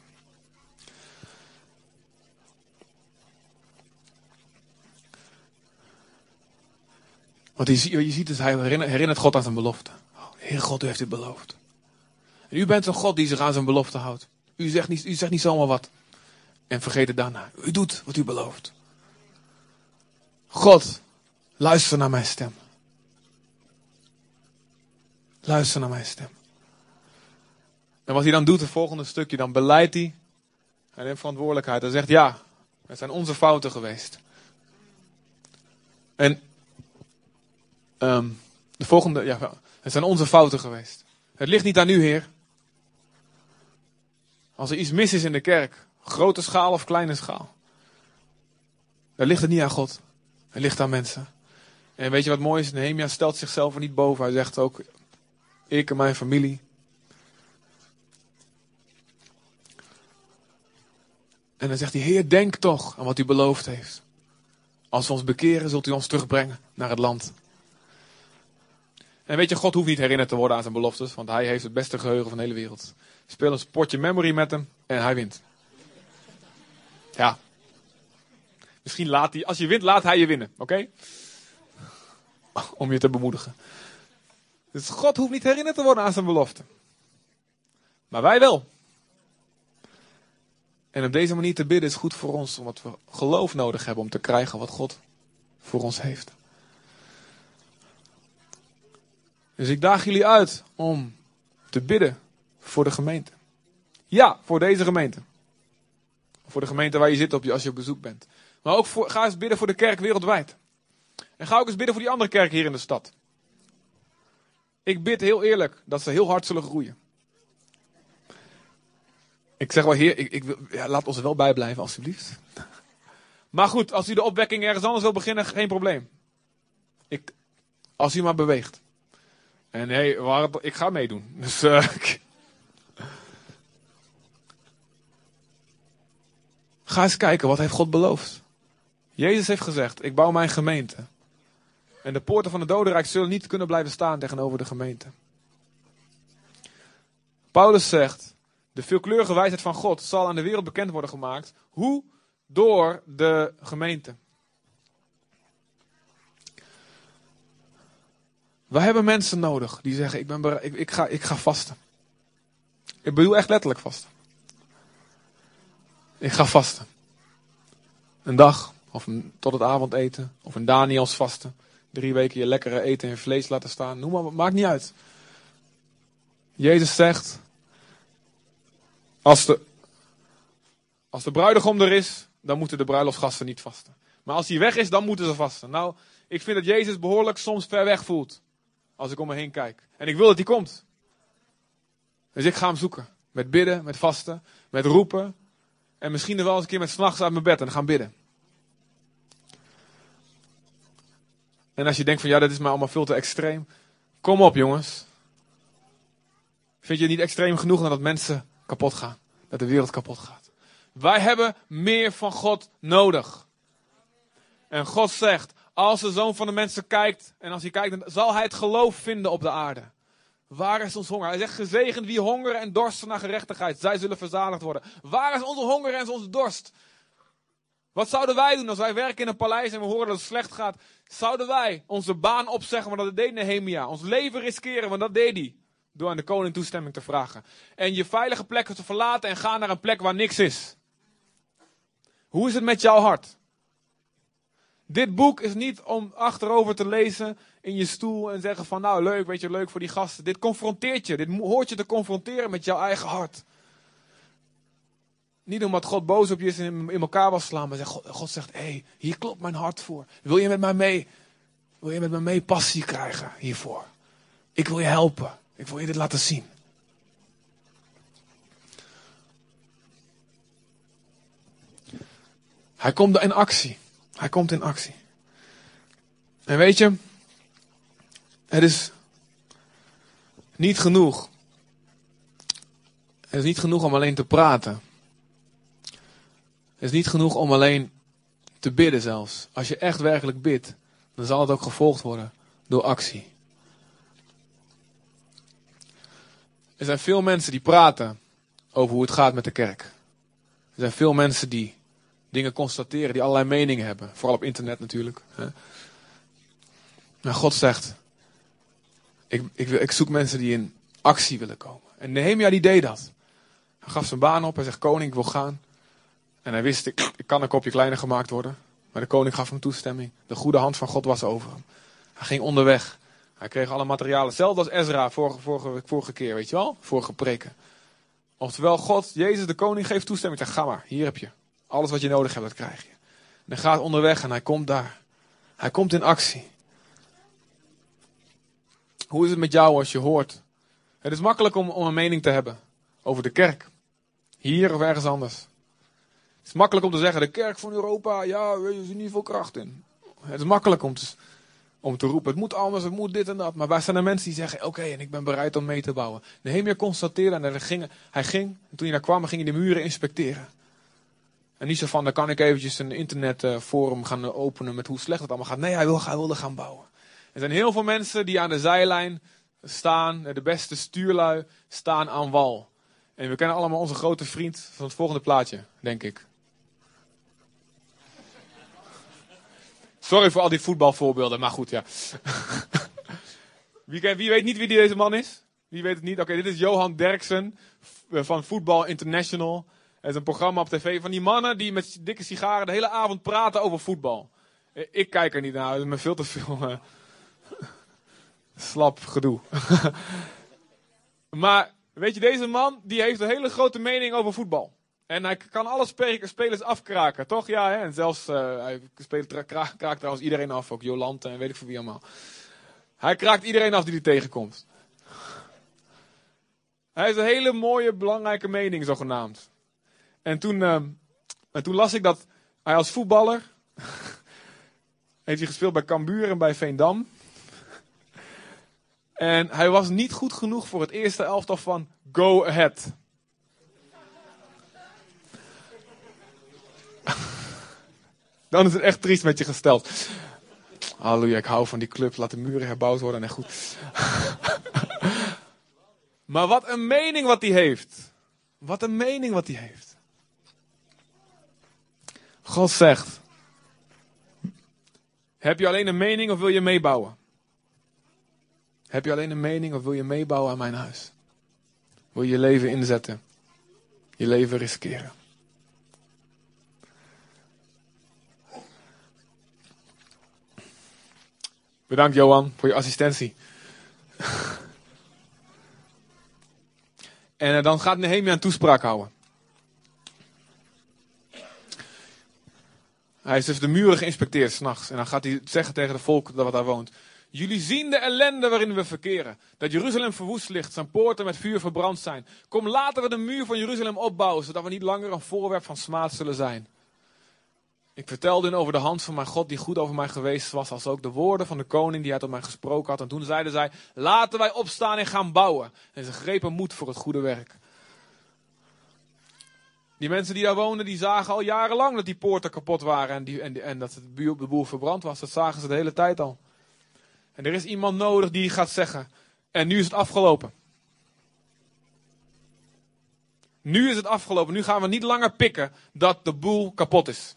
Want je, ziet dus, hij herinnert God aan zijn belofte. Oh, Heer God, u heeft dit beloofd. En u bent een God die zich aan zijn belofte houdt. U zegt niet, u zegt niet zomaar wat. En vergeet het daarna. U doet wat u belooft. God, luister naar mijn stem. Luister naar mijn stem. En wat hij dan doet, het volgende stukje, dan beleidt hij. Hij neemt verantwoordelijkheid. Hij zegt, ja, het zijn onze fouten geweest. En um, de volgende, ja, het zijn onze fouten geweest. Het ligt niet aan u, Heer. Als er iets mis is in de kerk, grote schaal of kleine schaal, dan ligt het niet aan God. Het ligt aan mensen. En weet je wat mooi is? Nehemia stelt zichzelf er niet boven. Hij zegt ook, ik en mijn familie. En dan zegt hij, Heer, denk toch aan wat u beloofd heeft. Als we ons bekeren, zult u ons terugbrengen naar het land. En weet je, God hoeft niet herinnerd te worden aan zijn beloftes, want hij heeft het beste geheugen van de hele wereld. Speel een spotje memory met hem en hij wint. Ja. Misschien laat hij, als je wint, laat hij je winnen, oké? Om je te bemoedigen. Dus God hoeft niet herinnerd te worden aan zijn belofte. Maar wij wel. En op deze manier te bidden is goed voor ons, omdat we geloof nodig hebben om te krijgen wat God voor ons heeft. Dus ik daag jullie uit om te bidden voor de gemeente. Ja, voor deze gemeente. Voor de gemeente waar je zit op als je op bezoek bent. Maar ook voor, ga eens bidden voor de kerk wereldwijd. En ga ook eens bidden voor die andere kerk hier in de stad. Ik bid heel eerlijk dat ze heel hard zullen groeien. Ik zeg wel, heer, ik, ik wil, ja, laat ons er wel bij blijven, alsjeblieft. Maar goed, als u de opwekking ergens anders wil beginnen, geen probleem. Ik, als u maar beweegt. En hé, hey, ik ga meedoen. Dus, uh, ga eens kijken, wat heeft God beloofd? Jezus heeft gezegd, ik bouw mijn gemeente. En de poorten van het dodenrijk zullen niet kunnen blijven staan tegenover de gemeente. Paulus zegt, de veelkleurige wijsheid van God zal aan de wereld bekend worden gemaakt. Hoe? Door de gemeente. Wij hebben mensen nodig die zeggen: Ik, ben ik, ik, ga, ik ga vasten. Ik bedoel echt letterlijk vasten. Ik ga vasten. Een dag, of tot het avondeten, of een Daniels vasten. Drie weken je lekkere eten en vlees laten staan. Noem maar, maakt niet uit. Jezus zegt: als de, als de bruidegom er is, dan moeten de bruiloftsgasten niet vasten. Maar als hij weg is, dan moeten ze vasten. Nou, ik vind dat Jezus behoorlijk soms ver weg voelt. Als ik om me heen kijk. En ik wil dat hij komt. Dus ik ga hem zoeken. Met bidden, met vasten, met roepen. En misschien er wel eens een keer met s'nachts uit mijn bed en gaan bidden. En als je denkt van ja, dat is mij allemaal veel te extreem. Kom op jongens. Vind je het niet extreem genoeg dat mensen kapot gaan. Dat de wereld kapot gaat. Wij hebben meer van God nodig. En God zegt, als de zoon van de mensen kijkt, en als hij kijkt, dan zal hij het geloof vinden op de aarde. Waar is ons honger? Hij zegt, gezegend wie hongeren en dorsten naar gerechtigheid. Zij zullen verzadigd worden. Waar is onze honger en onze dorst? Wat zouden wij doen als wij werken in een paleis en we horen dat het slecht gaat? Zouden wij onze baan opzeggen, want dat deed Nehemia. Ons leven riskeren, want dat deed hij. Door aan de koning toestemming te vragen. En je veilige plekken te verlaten en gaan naar een plek waar niks is. Hoe is het met jouw hart? Dit boek is niet om achterover te lezen in je stoel en zeggen van nou leuk, weet je, leuk voor die gasten. Dit confronteert je. Dit hoort je te confronteren met jouw eigen hart. Niet omdat God boos op je is en in elkaar was slaan, maar God, zegt, hé, hey, hier klopt mijn hart voor. Wil je met mij mee? Wil je met mij mee passie krijgen hiervoor? Ik wil je helpen. Ik wil je dit laten zien. Hij komt in actie. Hij komt in actie. En weet je, het is niet genoeg. Het is niet genoeg om alleen te praten. Het is niet genoeg om alleen te bidden zelfs. Als je echt werkelijk bidt, dan zal het ook gevolgd worden door actie. Er zijn veel mensen die praten over hoe het gaat met de kerk. Er zijn veel mensen die dingen constateren, die allerlei meningen hebben. Vooral op internet natuurlijk. Maar God zegt, ik, ik, ik zoek mensen die in actie willen komen. En Nehemia die deed dat. Hij gaf zijn baan op, hij zegt, koning ik wil gaan. En hij wist, ik, ik kan een kopje kleiner gemaakt worden. Maar de koning gaf hem toestemming. De goede hand van God was over hem. Hij ging onderweg. Hij kreeg alle materialen. Hetzelfde als Ezra vorige, vorige, vorige keer, weet je wel? Vorige preken. Oftewel, God, Jezus de koning geeft toestemming. Zeg, ga maar, hier heb je. Alles wat je nodig hebt, dat krijg je. En hij gaat onderweg en hij komt daar. Hij komt in actie. Hoe is het met jou als je hoort? Het is makkelijk om, om een mening te hebben over de kerk. Hier of ergens anders. Het is makkelijk om te zeggen, de kerk van Europa, ja, er is niet veel kracht in. Het is makkelijk om te, om te roepen, het moet anders, het moet dit en dat. Maar waar zijn er mensen die zeggen, oké, en ik ben bereid om mee te bouwen. Nehemia constateerde en hij ging, hij ging, en toen hij daar kwam, ging hij de muren inspecteren. En niet zo van, dan kan ik eventjes een internetforum gaan openen met hoe slecht het allemaal gaat. Nee, hij, wil, hij wilde gaan bouwen. Er zijn heel veel mensen die aan de zijlijn staan, de beste stuurlui, staan aan wal. En we kennen allemaal onze grote vriend van het volgende plaatje, denk ik. Sorry voor al die voetbalvoorbeelden, maar goed, ja. wie, wie weet niet wie deze man is? Wie weet het niet? Oké, dit is Johan Derksen v- van Voetbal International. Het is een programma op tv van die mannen die met dikke sigaren de hele avond praten over voetbal. Eh, Ik kijk er niet naar, het is me veel te veel eh, slap gedoe. maar weet je, deze man die heeft een hele grote mening over voetbal. En hij kan alle spe- spelers afkraken, toch? Ja, hè? en zelfs eh, hij speelt, tra- kra- kraakt trouwens iedereen af, ook Jolante en weet ik voor wie allemaal. Hij kraakt iedereen af die hij tegenkomt. Hij heeft een hele mooie, belangrijke mening, zogenaamd. En toen, eh, en toen las ik dat hij als voetballer. heeft hij gespeeld bij Cambuur en bij Veendam. En hij was niet goed genoeg voor het eerste elftal van Go Ahead. Dan is het echt triest met je gesteld. Halleluja, ik hou van die club. Laat de muren herbouwd worden en goed. maar wat een mening wat hij heeft. Wat een mening wat hij heeft. God zegt. Heb je alleen een mening of wil je meebouwen? Heb je alleen een mening of wil je meebouwen aan mijn huis? Wil je je leven inzetten? Je leven riskeren? Bedankt Johan voor je assistentie. en eh, dan gaat Nehemia een toespraak houden. Hij heeft dus de muren geïnspecteerd s'nachts. En dan gaat hij zeggen tegen de volk dat wat daar woont. Jullie zien de ellende waarin we verkeren. Dat Jeruzalem verwoest ligt, zijn poorten met vuur verbrand zijn. Kom laten we de muur van Jeruzalem opbouwen, zodat we niet langer een voorwerp van smaad zullen zijn. Ik vertelde hen over de hand van mijn God die goed over mij geweest was, als ook de woorden van de koning die hij tot mij gesproken had. En toen zeiden zij, laten wij opstaan en gaan bouwen. En ze grepen moed voor het goede werk. Die mensen die daar woonden, die zagen al jarenlang dat die poorten kapot waren en, die, en, en dat het buur, de boel verbrand was. Dat zagen ze de hele tijd al. En er is iemand nodig die gaat zeggen, en nu is het afgelopen. Nu is het afgelopen. Nu gaan we niet langer pikken dat de boel kapot is.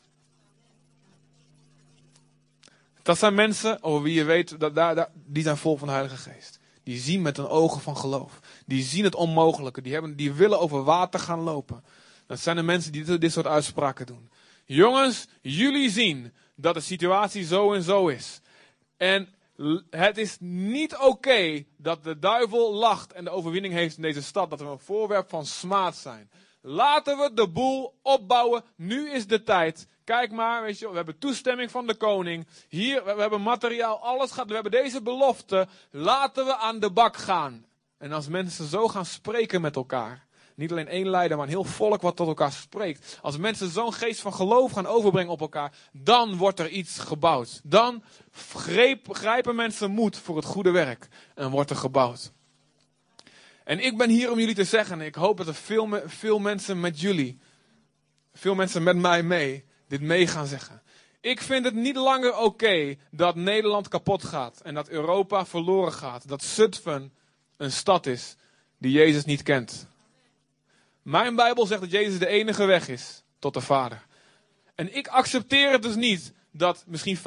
Dat zijn mensen over wie je weet, dat, daar, die zijn vol van de Heilige Geest. Die zien met hun ogen van geloof. Die zien het onmogelijke. Die, hebben, die willen over water gaan lopen. Dat zijn de mensen die dit, soort uitspraken doen. Jongens, jullie zien dat de situatie zo en zo is. En het is niet oké dat de duivel lacht en de overwinning heeft in deze stad. Dat we een voorwerp van smaad zijn. Laten we de boel opbouwen. Nu is de tijd. Kijk maar, weet je, we hebben toestemming van de koning. Hier, we, hebben materiaal, alles gaat. We hebben deze belofte. Laten we aan de bak gaan. En als mensen zo gaan spreken met elkaar. Niet alleen één leider, maar een heel volk wat tot elkaar spreekt. Als mensen zo'n geest van geloof gaan overbrengen op elkaar, dan wordt er iets gebouwd. Dan grijpen mensen moed voor het goede werk en wordt er gebouwd. En ik ben hier om jullie te zeggen, en ik hoop dat er veel mensen met jullie, veel mensen met mij mee, dit mee gaan zeggen. Ik vind het niet langer oké dat Nederland kapot gaat en dat Europa verloren gaat. Dat Zutphen een stad is die Jezus niet kent. Mijn Bijbel zegt dat Jezus de enige weg is tot de Vader. En ik accepteer het dus niet dat misschien 95%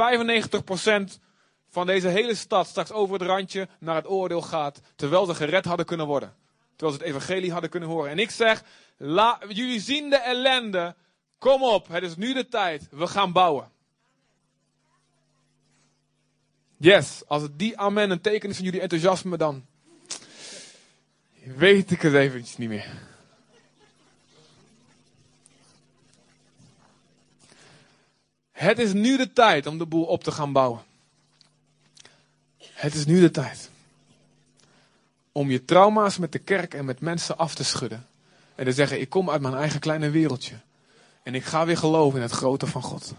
van deze hele stad straks over het randje naar het oordeel gaat, terwijl ze gered hadden kunnen worden. Terwijl ze het evangelie hadden kunnen horen. En ik zeg, la, jullie zien de ellende, kom op, het is nu de tijd, we gaan bouwen. Yes, als het die amen een teken is van jullie enthousiasme, dan weet ik het eventjes niet meer. Het is nu de tijd om de boel op te gaan bouwen. Het is nu de tijd. Om je trauma's met de kerk en met mensen af te schudden. En te zeggen, ik kom uit mijn eigen kleine wereldje. En ik ga weer geloven in het grote van God.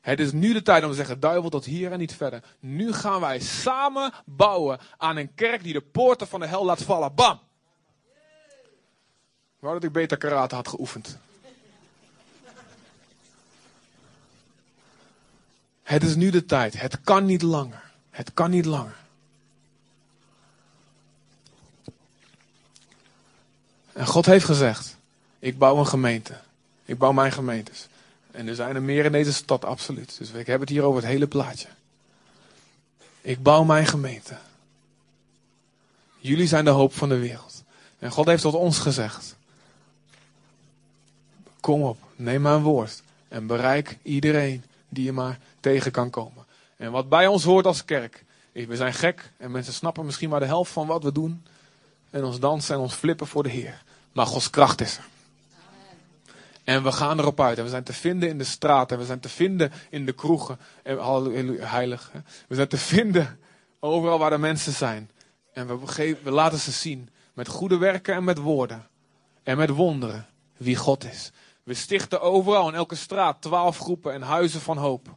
Het is nu de tijd om te zeggen, duivel tot hier en niet verder. Nu gaan wij samen bouwen aan een kerk die de poorten van de hel laat vallen. Bam! Wou dat ik beter karate had geoefend. Het is nu de tijd. Het kan niet langer. Het kan niet langer. En God heeft gezegd: Ik bouw een gemeente. Ik bouw mijn gemeentes. En er zijn er meer in deze stad, absoluut. Dus ik heb het hier over het hele plaatje. Ik bouw mijn gemeente. Jullie zijn de hoop van de wereld. En God heeft tot ons gezegd. Kom op, neem mijn woord. En bereik iedereen die je maar tegen kan komen. En wat bij ons hoort als kerk. We zijn gek en mensen snappen misschien maar de helft van wat we doen. En ons dansen en ons flippen voor de Heer. Maar Gods kracht is er. En we gaan erop uit. En we zijn te vinden in de straat. En we zijn te vinden in de kroegen. En, heilig. We zijn te vinden overal waar de mensen zijn. En we, we laten ze zien. Met goede werken en met woorden. En met wonderen. Wie God is. We stichten overal in elke straat twaalf groepen en huizen van hoop.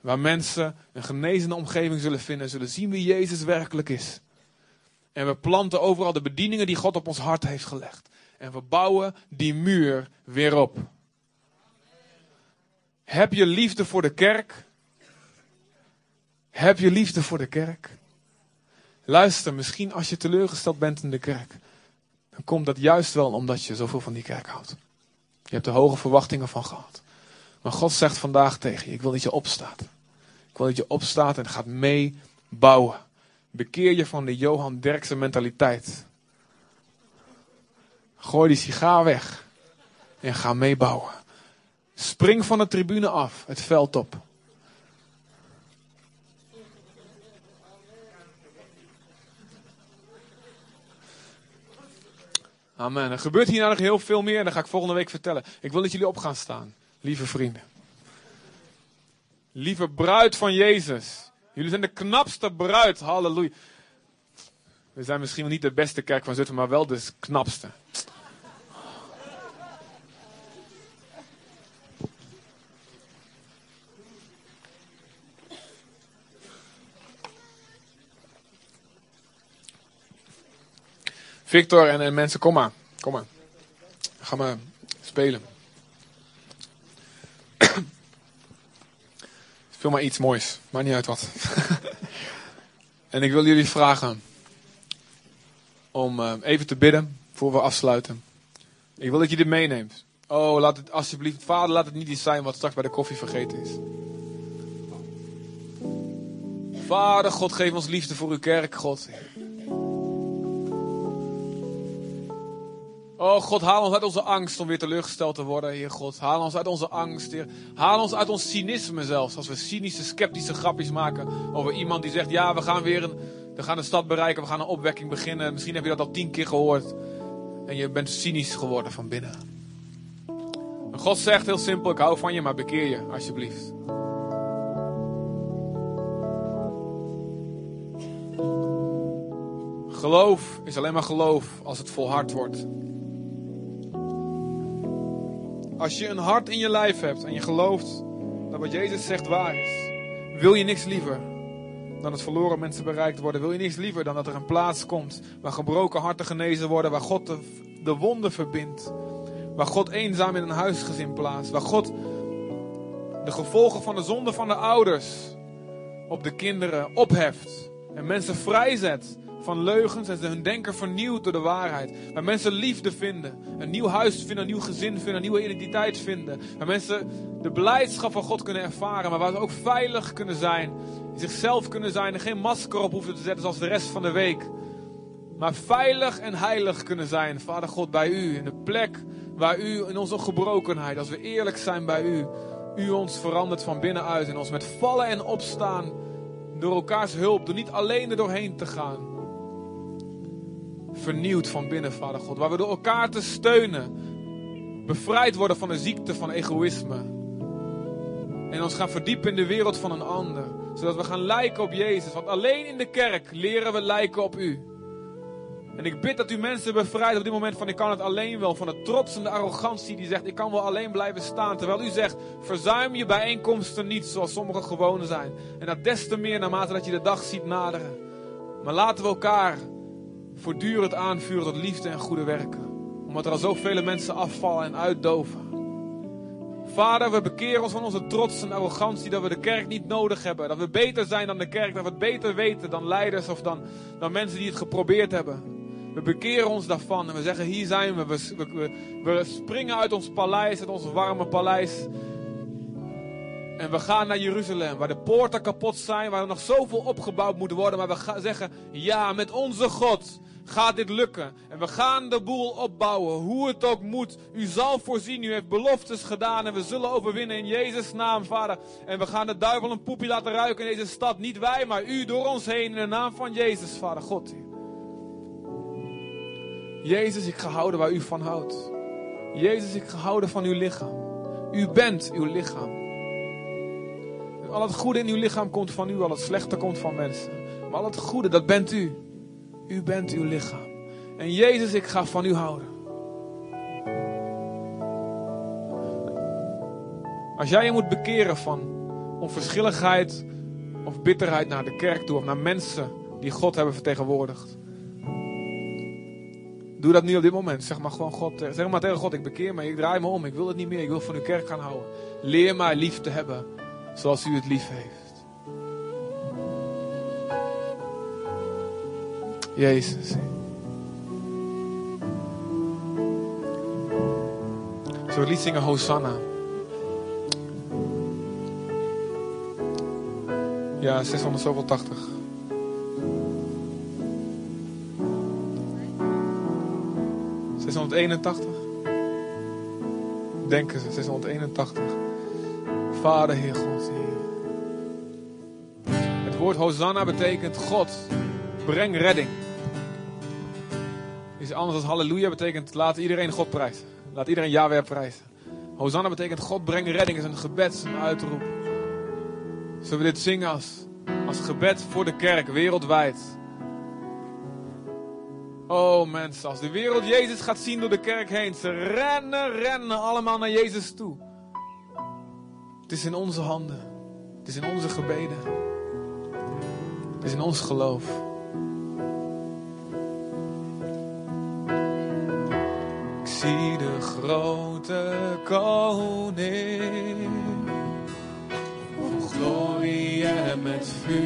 Waar mensen een genezende omgeving zullen vinden. En zullen zien wie Jezus werkelijk is. En we planten overal de bedieningen die God op ons hart heeft gelegd. En we bouwen die muur weer op. Heb je liefde voor de kerk? Heb je liefde voor de kerk? Luister, misschien als je teleurgesteld bent in de kerk, dan komt dat juist wel omdat je zoveel van die kerk houdt. Je hebt er hoge verwachtingen van gehad. Maar God zegt vandaag tegen je: Ik wil dat je opstaat. Ik wil dat je opstaat en gaat meebouwen. Bekeer je van de Johan Derksen mentaliteit. Gooi die sigaar weg en ga meebouwen. Spring van de tribune af, het veld op. Amen. Er gebeurt hierna nog heel veel meer en dat ga ik volgende week vertellen. Ik wil dat jullie op gaan staan, lieve vrienden. Lieve bruid van Jezus. Jullie zijn de knapste bruid. Halleluja. We zijn misschien niet de beste kerk van Zutphen, maar wel de knapste. Victor en, en mensen, kom maar. Kom maar. Ga maar spelen. Speel maar iets moois. Maakt niet uit wat. en ik wil jullie vragen om eh, even te bidden voor we afsluiten. Ik wil dat je dit meeneemt. Oh, laat het alsjeblieft, vader, laat het niet iets zijn wat straks bij de koffie vergeten is. Vader, God, geef ons liefde voor uw kerk, God. Oh God, haal ons uit onze angst om weer teleurgesteld te worden, Heer God. Haal ons uit onze angst, Heer. Haal ons uit ons cynisme zelfs. Als we cynische, sceptische grapjes maken over iemand die zegt, ja, we gaan weer een, we gaan een stad bereiken, we gaan een opwekking beginnen. Misschien heb je dat al tien keer gehoord. En je bent cynisch geworden van binnen. En God zegt heel simpel, ik hou van je, maar bekeer je, alsjeblieft. Geloof is alleen maar geloof als het volhard wordt. Als je een hart in je lijf hebt en je gelooft dat wat Jezus zegt waar is, wil je niks liever dan dat verloren mensen bereikt worden. Wil je niks liever dan dat er een plaats komt waar gebroken harten genezen worden, waar God de, de wonden verbindt, waar God eenzaam in een huisgezin plaatst, waar God de gevolgen van de zonde van de ouders op de kinderen opheft en mensen vrijzet van leugens en ze hun denken vernieuwt door de waarheid. Waar mensen liefde vinden, een nieuw huis vinden, een nieuw gezin vinden, een nieuwe identiteit vinden. Waar mensen de blijdschap van God kunnen ervaren, maar waar ze ook veilig kunnen zijn. Zichzelf kunnen zijn en geen masker op hoeven te zetten zoals de rest van de week. Maar veilig en heilig kunnen zijn, Vader God, bij u. In de plek waar u in onze gebrokenheid, als we eerlijk zijn bij u, u ons verandert van binnenuit en ons met vallen en opstaan door elkaars hulp, door niet alleen er doorheen te gaan vernieuwd van binnen, Vader God. Waar we door elkaar te steunen, bevrijd worden van de ziekte van egoïsme. En ons gaan verdiepen in de wereld van een ander. Zodat we gaan lijken op Jezus. Want alleen in de kerk leren we lijken op U. En ik bid dat u mensen bevrijdt op dit moment van ik kan het alleen wel. Van de trots en de arrogantie die zegt ik kan wel alleen blijven staan. Terwijl u zegt verzuim je bijeenkomsten niet zoals sommigen gewoon zijn. En dat des te meer naarmate dat je de dag ziet naderen. Maar laten we elkaar voortdurend aanvuren tot liefde en goede werken. Omdat er al zoveel mensen afvallen en uitdoven. Vader, we bekeren ons van onze trots en arrogantie dat we de kerk niet nodig hebben. Dat we beter zijn dan de kerk, dat we het beter weten dan leiders of dan, dan mensen die het geprobeerd hebben. We bekeren ons daarvan en we zeggen: Hier zijn we. We, we, we springen uit ons paleis, uit ons warme paleis. En we gaan naar Jeruzalem, waar de poorten kapot zijn, waar er nog zoveel opgebouwd moet worden. Maar we gaan zeggen, ja, met onze God gaat dit lukken. En we gaan de boel opbouwen, hoe het ook moet. U zal voorzien, u heeft beloftes gedaan en we zullen overwinnen in Jezus' naam, Vader. En we gaan de duivel een poepje laten ruiken in deze stad. Niet wij, maar u door ons heen in de naam van Jezus, Vader God. Jezus, ik ga houden waar u van houdt. Jezus, ik ga houden van uw lichaam. U bent uw lichaam. Al het goede in uw lichaam komt van u, al het slechte komt van mensen. Maar al het goede, dat bent u. U bent uw lichaam. En Jezus, ik ga van u houden. Als jij je moet bekeren van onverschilligheid of bitterheid naar de kerk toe of naar mensen die God hebben vertegenwoordigd. Doe dat nu op dit moment. Zeg maar gewoon God, zeg maar tegen God, ik bekeer me, ik draai me om, ik wil het niet meer, ik wil van uw kerk gaan houden. Leer mij lief te hebben zoals u het lief heeft. Jezus. We lied zingen Hosanna? Ja, 680. ...681. Denken ze, 681. Vader, Heer God. Het woord Hosanna betekent God, breng redding. Is anders dan halleluja betekent laat iedereen God prijzen. Laat iedereen Yahweh prijzen. Hosanna betekent God breng redding, is een gebed, een uitroep. Zullen we dit zingen als, als gebed voor de kerk wereldwijd? Oh mensen, als de wereld Jezus gaat zien door de kerk heen, ze rennen, rennen allemaal naar Jezus toe. Het is in onze handen. Het is in onze gebeden. Het is in ons geloof. Ik zie de grote koning. Vol glorie en met vuur.